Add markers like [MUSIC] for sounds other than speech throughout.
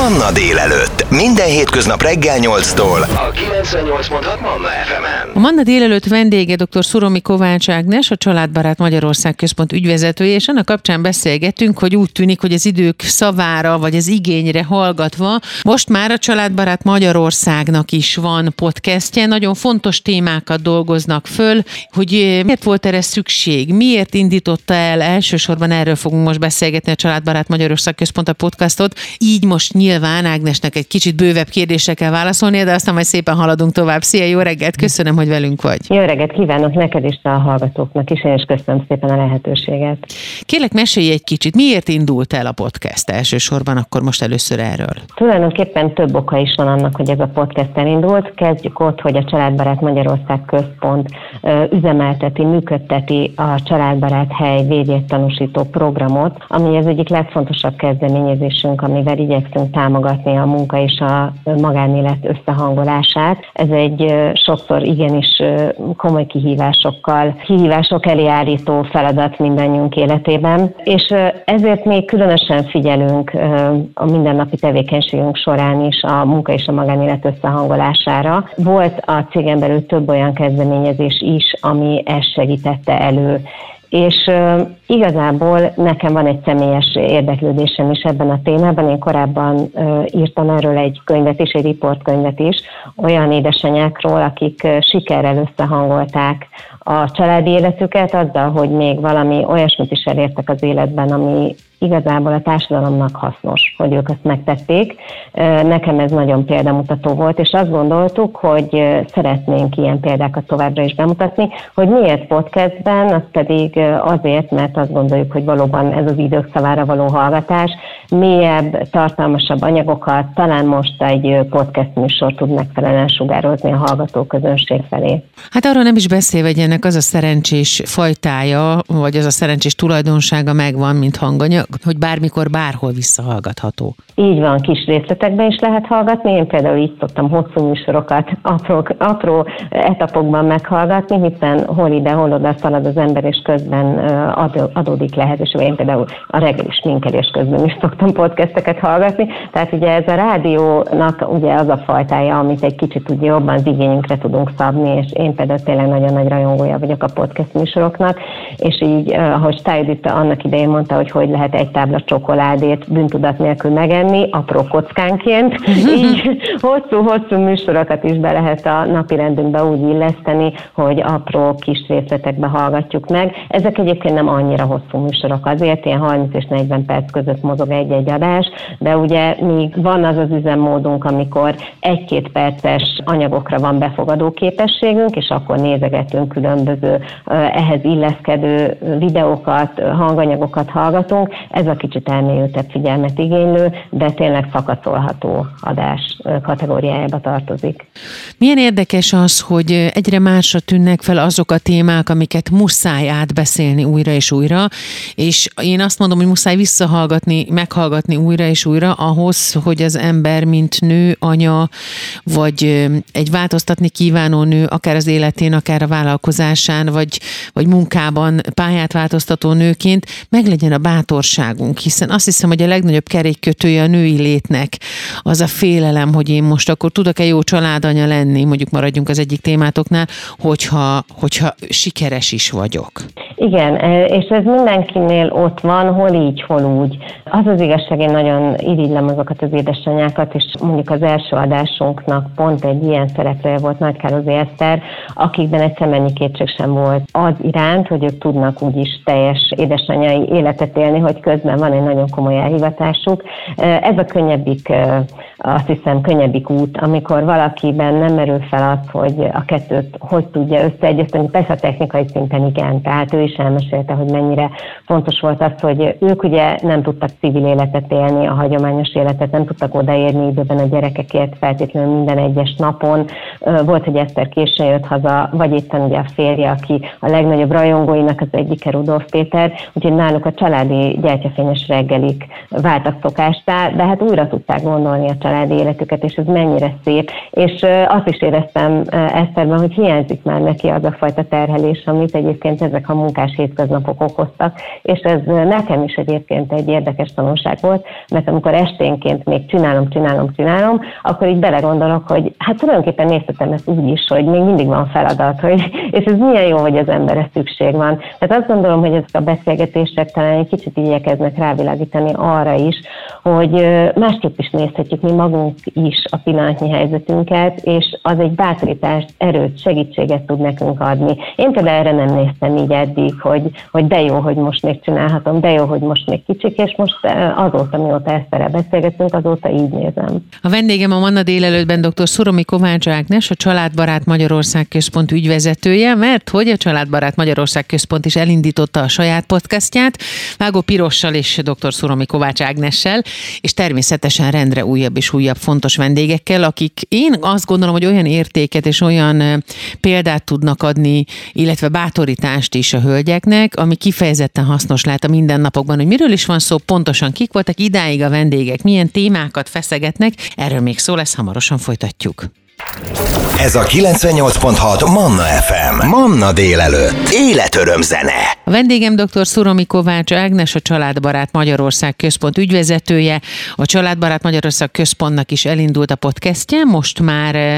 Manna délelőtt. Minden hétköznap reggel 8-tól. A 98.6 Manna FM-en. A Manna délelőtt vendége dr. Szuromi Kovács Ágnes, a Családbarát Magyarország Központ ügyvezetője, és annak kapcsán beszélgetünk, hogy úgy tűnik, hogy az idők szavára vagy az igényre hallgatva, most már a Családbarát Magyarországnak is van podcastje, nagyon fontos témákat dolgoznak föl, hogy eh, miért volt erre szükség, miért indította el, elsősorban erről fogunk most beszélgetni a Családbarát Magyarország Központ a podcastot, így most nyilván Ágnesnek egy kicsit bővebb kérdésre kell válaszolnia, de aztán majd szépen haladunk tovább. Szia, jó reggelt, köszönöm, hogy velünk vagy. Jó reggelt kívánok neked is a hallgatóknak is, és köszönöm szépen a lehetőséget. Kérlek, mesélj egy kicsit, miért indult el a podcast elsősorban, akkor most először erről? Tulajdonképpen több oka is van annak, hogy ez a podcast elindult. Kezdjük ott, hogy a Családbarát Magyarország Központ üzemelteti, működteti a Családbarát Hely védjegytanúsító programot, ami az egyik legfontosabb kezdeményezésünk, amivel igyekszünk támogatni a munka és a magánélet összehangolását. Ez egy sokszor igenis komoly kihívásokkal, kihívások elé állító feladat mindannyiunk életében, és ezért még különösen figyelünk a mindennapi tevékenységünk során is a munka és a magánélet összehangolására. Volt a cégen belül több olyan kezdeményezés is, ami ezt segítette elő és igazából nekem van egy személyes érdeklődésem is ebben a témában. Én korábban írtam erről egy könyvet is, egy riportkönyvet is, olyan édesanyákról, akik sikerrel összehangolták a családi életüket azzal, hogy még valami olyasmit is elértek az életben, ami igazából a társadalomnak hasznos, hogy ők ezt megtették. Nekem ez nagyon példamutató volt, és azt gondoltuk, hogy szeretnénk ilyen példákat továbbra is bemutatni, hogy miért podcastben, az pedig azért, mert azt gondoljuk, hogy valóban ez az idők szavára való hallgatás, mélyebb, tartalmasabb anyagokat, talán most egy podcast műsor tud megfelelően sugározni a hallgató közönség felé. Hát arról nem is beszélve, ennek az a szerencsés fajtája, vagy az a szerencsés tulajdonsága megvan, mint hanganyag, hogy bármikor, bárhol visszahallgatható. Így van, kis részletekben is lehet hallgatni. Én például így szoktam hosszú műsorokat apró, apró etapokban meghallgatni, hiszen hol ide, hol oda szalad az ember, és közben adódik lehetőség. Én például a reggeli sminkelés közben is szoktam podcasteket hallgatni. Tehát ugye ez a rádiónak ugye az a fajtája, amit egy kicsit ugye jobban az igényünkre tudunk szabni, és én például tényleg nagyon nagy rajongója vagyok a podcast műsoroknak, és így, ahogy Stájdita annak idején mondta, hogy hogy lehet egy tábla csokoládét bűntudat nélkül megenni, apró kockánként. [LAUGHS] Így hosszú-hosszú műsorokat is be lehet a napi rendünkbe úgy illeszteni, hogy apró kis részletekbe hallgatjuk meg. Ezek egyébként nem annyira hosszú műsorok, azért ilyen 30 és 40 perc között mozog egy-egy adás, de ugye még van az az üzemmódunk, amikor egy-két perces anyagokra van befogadó képességünk, és akkor nézegetünk különböző ehhez illeszkedő videókat, hanganyagokat hallgatunk. Ez a kicsit elmélyültebb figyelmet igénylő, de tényleg fakaszolható adás kategóriájába tartozik. Milyen érdekes az, hogy egyre másra tűnnek fel azok a témák, amiket muszáj átbeszélni újra és újra, és én azt mondom, hogy muszáj visszahallgatni, meghallgatni újra és újra ahhoz, hogy az ember, mint nő, anya, vagy egy változtatni kívánó nő, akár az életén, akár a vállalkozásán, vagy, vagy munkában pályát változtató nőként meglegyen a bátorságunk, hiszen azt hiszem, hogy a legnagyobb kerékkötője a női létnek az a félelem, hogy én most akkor tudok-e jó családanya lenni, mondjuk maradjunk az egyik témátoknál, hogyha, hogyha sikeres is vagyok. Igen, és ez mindenkinél ott van, hol így, hol úgy. Az az igazság, én nagyon irigylem azokat az édesanyákat, és mondjuk az első adásunknak pont egy ilyen szereplője volt Nagy Károly Eszter, akikben egy szemennyi kétség sem volt az iránt, hogy ők tudnak úgyis teljes édesanyai életet élni, hogy közben van egy nagyon komoly elhivatásuk. Ez a könnyebbik, azt hiszem, könnyebbik út, amikor valakiben nem merül fel az, hogy a kettőt hogy tudja összeegyezteni, persze a technikai szinten igen, tehát ő is elmesélte, hogy mennyire fontos volt az, hogy ők ugye nem tudtak civil életet élni, a hagyományos életet, nem tudtak odaérni időben a gyerekekért feltétlenül minden egyes napon. Volt, hogy Eszter későn jött haza, vagy éppen ugye a férje, aki a legnagyobb rajongóinak az egyike Rudolf Péter, úgyhogy náluk a családi gyertyafényes reggelik váltak szokástá, de hát újra tudták gondolni a családi életüket, és ez mennyire szép. És azt is éreztem Eszterben, hogy hiányzik már neki az a fajta terhelés, amit egyébként ezek a munkás hétköznapok okoztak, és ez nekem is egyébként egy érdekes tanulság volt, mert amikor esténként még csinálom, csinálom, csinálom, akkor így belegondolok, hogy hát tulajdonképpen nézhetem ezt úgy is, hogy még mindig van feladat, hogy, és ez milyen jó, hogy az emberre szükség van. Tehát azt gondolom, hogy ezek a beszélgetések talán egy kicsit igyekeznek rávilágítani arra is, hogy másképp is nézhetjük mi magunk is a pillanatnyi helyzetünket, és az egy bátorítást, erőt, segítséget tud nekünk adni. Én például erre nem néztem így eddig, hogy, hogy de jó, hogy most még csinálhatom, de jó, hogy most még kicsik, és most azóta, mióta ezt beszélgetünk, azóta így nézem. A vendégem a Manna délelőttben dr. Szuromi Kovács Ágnes, a Családbarát Magyarország Központ ügyvezetője, mert hogy a Családbarát Magyarország Központ is elindította a saját podcastját, Vágó Pirossal és dr. Szuromi Kovács Ágnessel, és természetesen rendre újabb és újabb fontos vendégekkel, akik én azt gondolom, hogy olyan értéket és olyan példát tudnak adni, illetve bátorítást is a hölgyeknek, ami kifejezetten hasznos lehet a mindennapokban, hogy miről is van szó, pontosan kik voltak idáig a vendégek, milyen témákat feszegetnek, erről még szó lesz, hamarosan folytatjuk. Ez a 98.6 Manna FM. Manna délelőtt. Életöröm zene. A vendégem dr. Szuromi Kovács Ágnes, a Családbarát Magyarország Központ ügyvezetője. A Családbarát Magyarország Központnak is elindult a podcastje, most már eh,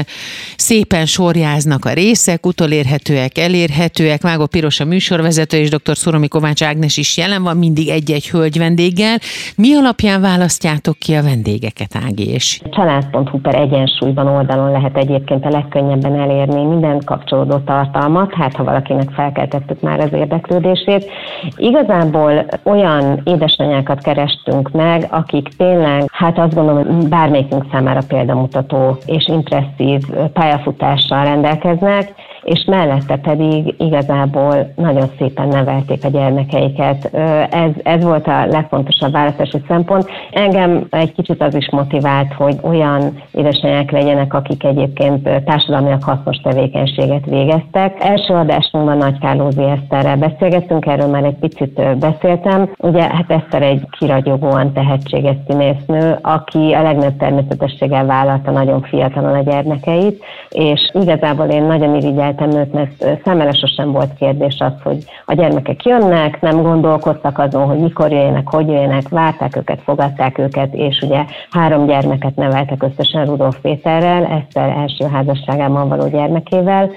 szépen sorjáznak a részek, utolérhetőek, elérhetőek. Mágó Piros a műsorvezető, és dr. Szuromi Kovács Ágnes is jelen van, mindig egy-egy hölgy vendéggel. Mi alapján választjátok ki a vendégeket, Ági? És? Család.hu per egyensúlyban oldalon lehet egyébként a legkönnyebben elérni minden kapcsolódó tartalmat, hát ha valakinek felkeltettük már az érdeklődését. Igazából olyan édesanyákat kerestünk meg, akik tényleg, hát azt gondolom, bármelyikünk számára példamutató és impresszív pályafutással rendelkeznek, és mellette pedig igazából nagyon szépen nevelték a gyermekeiket. Ez, ez volt a legfontosabb választási szempont. Engem egy kicsit az is motivált, hogy olyan édesanyák legyenek, akik egyébként társadalmiak hasznos tevékenységet végeztek. Első adásunkban Nagy Kárlózi Eszterrel beszélgettünk, erről már egy picit beszéltem. Ugye hát Eszter egy kiragyogóan tehetséges színésznő, aki a legnagyobb természetességgel vállalta nagyon fiatalon a gyermekeit, és igazából én nagyon irigyel érdekeltem őt, mert szemele sosem volt kérdés az, hogy a gyermekek jönnek, nem gondolkodtak azon, hogy mikor jöjjenek, hogy jöjjenek, várták őket, fogadták őket, és ugye három gyermeket neveltek összesen Rudolf Péterrel, Eszter első házasságában való gyermekével,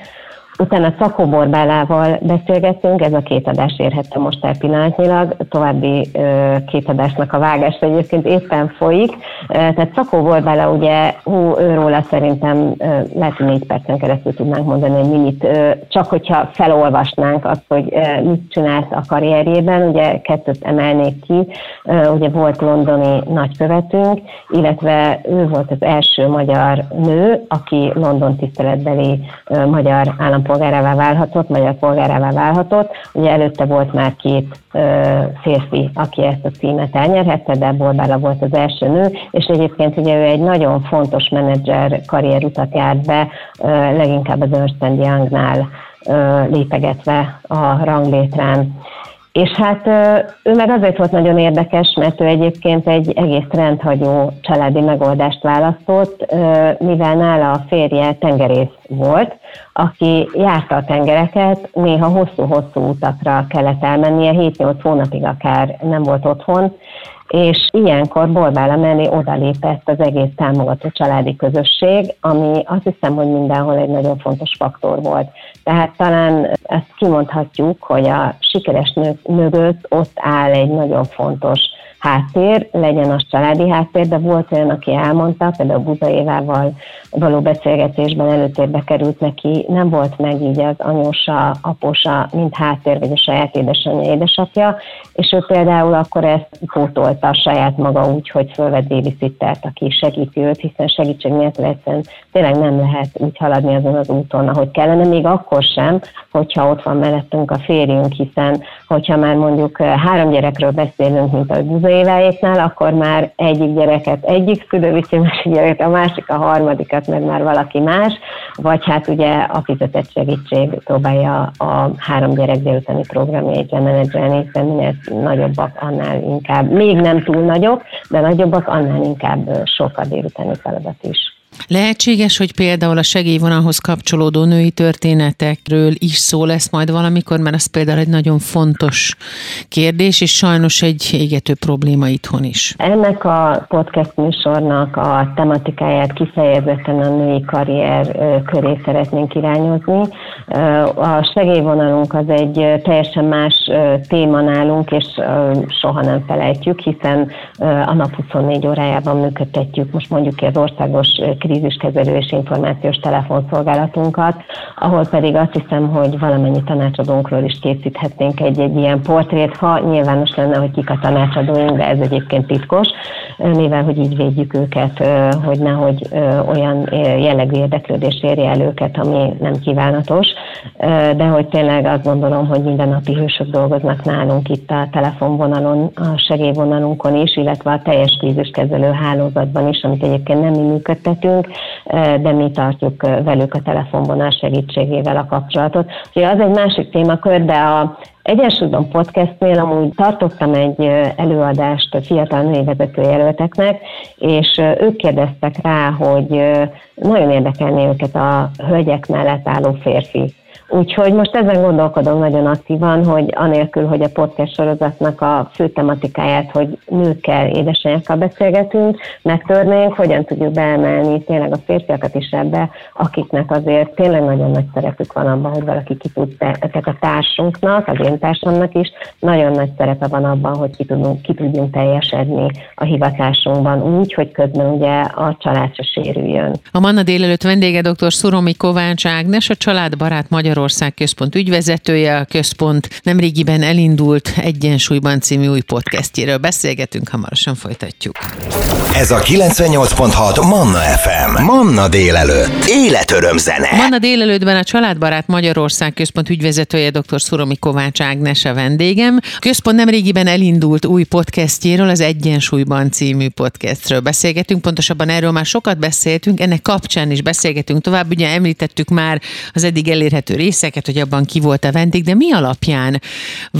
Utána Szakó Borbálával beszélgettünk, ez a két adás érhető most el pillanatnyilag, további ö, két adásnak a vágás egyébként éppen folyik. Tehát Szakó Borbála ugye, hú, őróla szerintem ö, lehet, hogy négy percen keresztül tudnánk mondani egy minit, ö, csak hogyha felolvasnánk azt, hogy ö, mit csinált a karrierjében, ugye kettőt emelnék ki, ö, ugye volt londoni nagykövetünk, illetve ő volt az első magyar nő, aki London tiszteletbeli ö, magyar állam állampolgárává válhatott, magyar polgárává válhatott. Ugye előtte volt már két ö, férfi, aki ezt a címet elnyerhette, de Borbála volt az első nő, és egyébként ugye ő egy nagyon fontos menedzser karrierutat járt be, ö, leginkább az Ernst Youngnál lépegetve a ranglétrán. És hát ő meg azért volt nagyon érdekes, mert ő egyébként egy egész rendhagyó családi megoldást választott, mivel nála a férje tengerész volt, aki járta a tengereket, néha hosszú-hosszú utakra kellett elmennie, 7-8 hónapig akár nem volt otthon, és ilyenkor Borbála mellé odalépett az egész támogató családi közösség, ami azt hiszem, hogy mindenhol egy nagyon fontos faktor volt. Tehát talán ezt kimondhatjuk, hogy a sikeres nők mögött ott áll egy nagyon fontos háttér, legyen az családi háttér, de volt olyan, aki elmondta, például Buza Évával való beszélgetésben előtérbe került neki, nem volt meg így az anyósa, aposa, mint háttér, vagy a saját édesanyja, édesapja, és ő például akkor ezt a saját maga úgy, hogy fölvett babysittert, aki segíti őt, hiszen segítség nélkül egyszerűen tényleg nem lehet úgy haladni azon az úton, ahogy kellene, még akkor sem, hogyha ott van mellettünk a férjünk, hiszen hogyha már mondjuk három gyerekről beszélünk, mint ahogy Buza éváéknál, akkor már egyik gyereket egyik szülő másik gyereket a másik, a harmadikat meg már valaki más, vagy hát ugye a fizetett segítség próbálja a három gyerek délutáni programjait lemenedzselni, hiszen minél nagyobbak, annál inkább, még nem túl nagyok, de nagyobbak, annál inkább sokkal délutáni feladat is. Lehetséges, hogy például a segélyvonalhoz kapcsolódó női történetekről is szó lesz majd valamikor, mert az például egy nagyon fontos kérdés, és sajnos egy égető probléma itthon is. Ennek a podcast műsornak a tematikáját kifejezetten a női karrier köré szeretnénk irányozni. A segélyvonalunk az egy teljesen más téma nálunk, és soha nem felejtjük, hiszen a nap 24 órájában működtetjük, most mondjuk az országos kríziskezelő és információs telefonszolgálatunkat, ahol pedig azt hiszem, hogy valamennyi tanácsadónkról is készíthetnénk egy-egy ilyen portrét, ha nyilvános lenne, hogy kik a tanácsadóink, de ez egyébként titkos, mivel hogy így védjük őket, hogy nehogy olyan jellegű érdeklődés érje el őket, ami nem kívánatos, de hogy tényleg azt gondolom, hogy minden napi hősök dolgoznak nálunk itt a telefonvonalon, a segélyvonalunkon is, illetve a teljes kríziskezelő hálózatban is, amit egyébként nem mi működtetünk, nekünk, de mi tartjuk velük a telefonvonal segítségével a kapcsolatot. Ugye az egy másik témakör, de a Egyensúlyban podcastnél amúgy tartottam egy előadást a fiatal női vezetőjelölteknek, és ők kérdeztek rá, hogy nagyon érdekelné őket a hölgyek mellett álló férfi Úgyhogy most ezen gondolkodom nagyon aktívan, hogy anélkül, hogy a podcast sorozatnak a fő tematikáját, hogy nőkkel, édesanyákkal beszélgetünk, megtörnénk, hogyan tudjuk beemelni tényleg a férfiakat is ebbe, akiknek azért tényleg nagyon nagy szerepük van abban, hogy valaki ki tud, tehát a társunknak, az én társamnak is, nagyon nagy szerepe van abban, hogy ki, tudunk, ki tudjunk teljesedni a hivatásunkban úgy, hogy közben ugye a család se sérüljön. A Manna délelőtt vendége dr. Szuromi Kovács Ágnes, a Családbarát Magyar Magyarország Központ ügyvezetője, a központ nemrégiben elindult Egyensúlyban című új podcastjéről beszélgetünk, hamarosan folytatjuk. Ez a 98.6 Manna FM. Manna délelőtt. Életöröm zene. Manna délelőttben a Családbarát Magyarország Központ ügyvezetője dr. Szuromi Kovács Ágnes a vendégem. A központ nemrégiben elindult új podcastjéről, az Egyensúlyban című podcastről beszélgetünk. Pontosabban erről már sokat beszéltünk, ennek kapcsán is beszélgetünk tovább. Ugye említettük már az eddig elérhető részeket, hogy abban ki volt a vendég, de mi alapján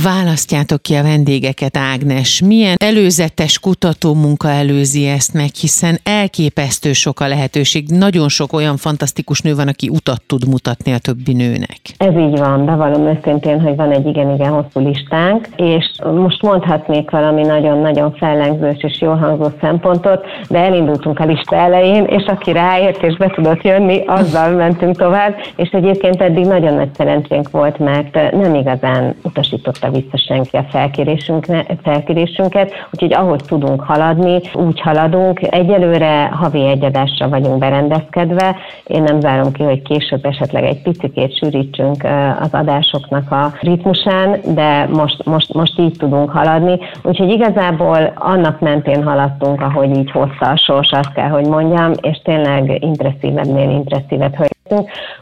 választjátok ki a vendégeket, Ágnes? Milyen előzetes kutató munka előzi ezt meg, hiszen elképesztő sok a lehetőség. Nagyon sok olyan fantasztikus nő van, aki utat tud mutatni a többi nőnek. Ez így van, bevallom őszintén, hogy van egy igen-igen hosszú listánk, és most mondhatnék valami nagyon-nagyon fellengzős és jól hangzó szempontot, de elindultunk a lista elején, és aki ráért és be tudott jönni, azzal mentünk tovább, és egyébként eddig nagyon nagy szerencsénk volt, mert nem igazán utasította vissza senki a felkérésünket, úgyhogy ahogy tudunk haladni, úgy haladunk. Egyelőre havi egyadásra vagyunk berendezkedve. Én nem zárom ki, hogy később esetleg egy picikét sűrítsünk az adásoknak a ritmusán, de most, most, most így tudunk haladni. Úgyhogy igazából annak mentén haladtunk, ahogy így hozta a sors, azt kell, hogy mondjam, és tényleg impresszívebbnél impresszívebb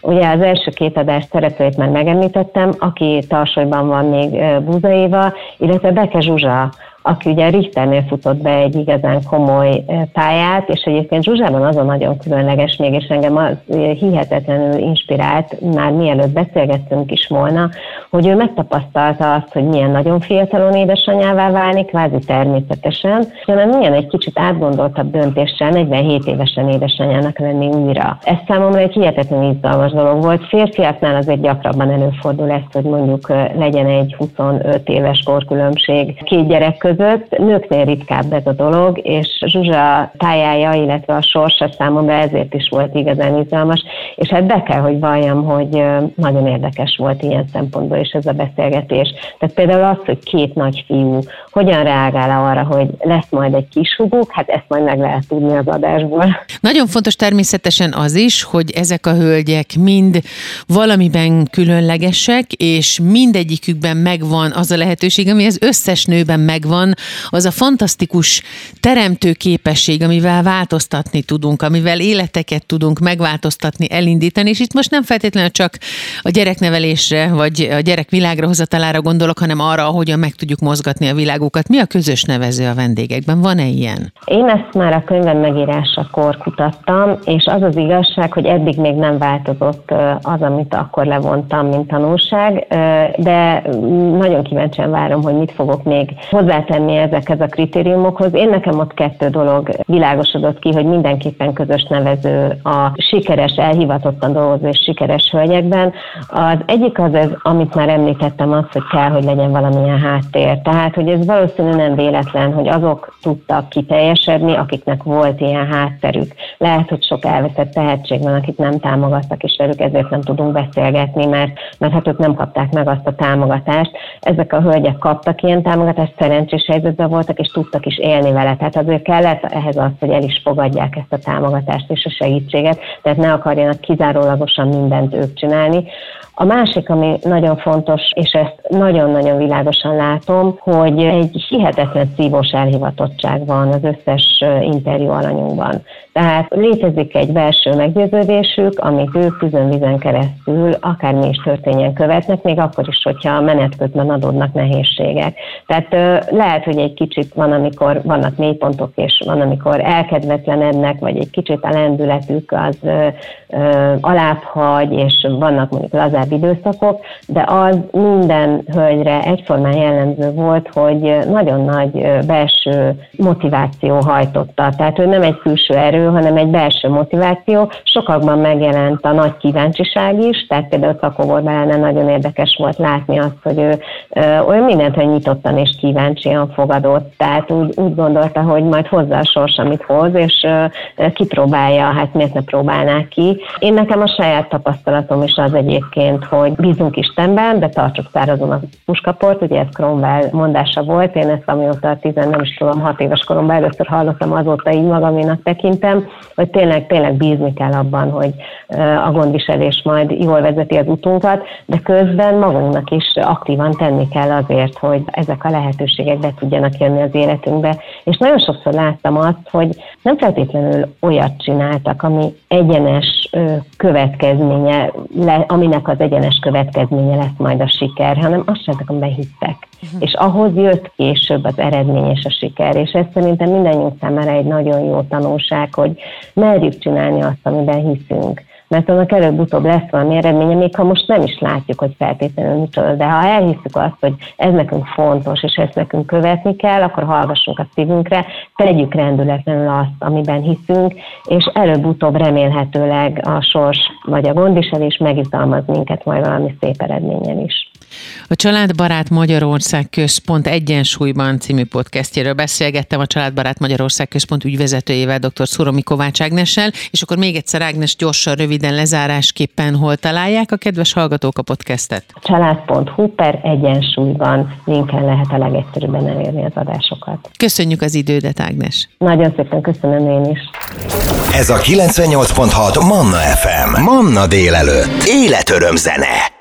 Ugye az első két adás szereplőit már megemlítettem, aki tarsolyban van még Búza Éva, illetve Beke Zsuzsa, aki ugye Richternél futott be egy igazán komoly pályát, és egyébként Zsuzsában az a nagyon különleges még, és engem az hihetetlenül inspirált, már mielőtt beszélgettünk is volna, hogy ő megtapasztalta azt, hogy milyen nagyon fiatalon édesanyává válni, kvázi természetesen, hanem milyen egy kicsit átgondoltabb döntéssel 47 évesen édesanyának lenni újra. Ez számomra egy hihetetlenül izgalmas dolog volt. Férfiaknál azért gyakrabban előfordul ezt, hogy mondjuk legyen egy 25 éves korkülönbség két gyerek között, között. Nőknél ritkább ez a dolog, és Zsuzsa pályája, illetve a sorsa számomra ezért is volt igazán izgalmas, és hát be kell, hogy valljam, hogy nagyon érdekes volt ilyen szempontból is ez a beszélgetés. Tehát például az, hogy két nagy fiú hogyan reagál arra, hogy lesz majd egy kis huguk, hát ezt majd meg lehet tudni az adásból. Nagyon fontos természetesen az is, hogy ezek a hölgyek mind valamiben különlegesek, és mindegyikükben megvan az a lehetőség, ami az összes nőben megvan, van az a fantasztikus teremtő képesség, amivel változtatni tudunk, amivel életeket tudunk megváltoztatni, elindítani, és itt most nem feltétlenül csak a gyereknevelésre, vagy a gyerek világra hozatalára gondolok, hanem arra, hogyan meg tudjuk mozgatni a világukat. Mi a közös nevező a vendégekben? Van-e ilyen? Én ezt már a könyvem megírásakor kutattam, és az az igazság, hogy eddig még nem változott az, amit akkor levontam, mint tanulság, de nagyon kíváncsian várom, hogy mit fogok még hozzátenni ezekhez a kritériumokhoz. Én nekem ott kettő dolog világosodott ki, hogy mindenképpen közös nevező a sikeres, elhivatottan dolgozó és sikeres hölgyekben. Az egyik az, ez, amit már említettem, az, hogy kell, hogy legyen valamilyen háttér. Tehát, hogy ez valószínűleg nem véletlen, hogy azok tudtak kiteljesedni, akiknek volt ilyen hátterük. Lehet, hogy sok elveszett tehetség van, akik nem támogattak, és velük ezért nem tudunk beszélgetni, mert, mert hát ők nem kapták meg azt a támogatást. Ezek a hölgyek kaptak ilyen támogatást, szerencsés helyzetben voltak, és tudtak is élni vele. Tehát azért kellett ehhez az, hogy el is fogadják ezt a támogatást és a segítséget, tehát ne akarjanak kizárólagosan mindent ők csinálni. A másik, ami nagyon fontos, és ezt nagyon-nagyon világosan látom, hogy egy hihetetlen szívós elhivatottság van az összes interjú alanyunkban. Tehát létezik egy belső meggyőződésük, amit ők tüzönvizen keresztül, akármi is történjen, követnek, még akkor is, hogyha a menet közben adódnak nehézségek. Tehát lehet, hogy egy kicsit van, amikor vannak mélypontok, és van, amikor elkedvetlenednek, vagy egy kicsit a lendületük az alábbhagy, és vannak mondjuk lazább időszakok, de az minden hölgyre egyformán jellemző volt, hogy nagyon nagy belső motiváció hajtotta. Tehát ő nem egy külső erő, hanem egy belső motiváció. Sokakban megjelent a nagy kíváncsiság is, tehát például Szakó nagyon érdekes volt látni azt, hogy ő olyan mindent, hogy nyitottan és kíváncsian fogadott, tehát úgy, úgy gondolta, hogy majd hozzá a sors, amit hoz, és kipróbálja, hát miért ne próbálná ki. Én nekem a saját tapasztalatom is az egyébként, hogy bízunk Istenben, de tartsuk szárazon a puskaport, ugye ez Cromwell mondása volt, én ezt amióta 10, nem is tudom, 6 éves koromban először hallottam, azóta így magaménak tekintem, hogy tényleg, tényleg bízni kell abban, hogy a gondviselés majd jól vezeti az utunkat, de közben magunknak is aktívan tenni kell azért, hogy ezek a lehetőségek be tudjanak jönni az életünkbe. És nagyon sokszor láttam azt, hogy nem feltétlenül olyat csináltak, ami egyenes következménye, aminek az egyenes következménye lesz majd a siker, hanem azt sem, amiben hittek. Uh-huh. És ahhoz jött később az eredmény és a siker. És ez szerintem mindannyiunk számára egy nagyon jó tanulság, hogy merjük csinálni azt, amiben hiszünk mert annak előbb-utóbb lesz valami eredménye, még ha most nem is látjuk, hogy feltétlenül micsoda, de ha elhiszük azt, hogy ez nekünk fontos, és ezt nekünk követni kell, akkor hallgassunk a szívünkre, tegyük rendületlenül azt, amiben hiszünk, és előbb-utóbb remélhetőleg a sors vagy a gondviselés megizalmaz minket majd valami szép eredményen is. A Családbarát Magyarország Központ Egyensúlyban című podcastjéről beszélgettem a Családbarát Magyarország Központ ügyvezetőjével, dr. Szuromi Kovács Ágnessel, és akkor még egyszer Ágnes gyorsan, röviden lezárásképpen hol találják a kedves hallgatók a podcastet? Család.hu per Egyensúlyban linken lehet a legegyszerűbben elérni az adásokat. Köszönjük az idődet, Ágnes. Nagyon szépen köszönöm én is. Ez a 98.6 Manna FM. Manna délelőtt. Életöröm zene.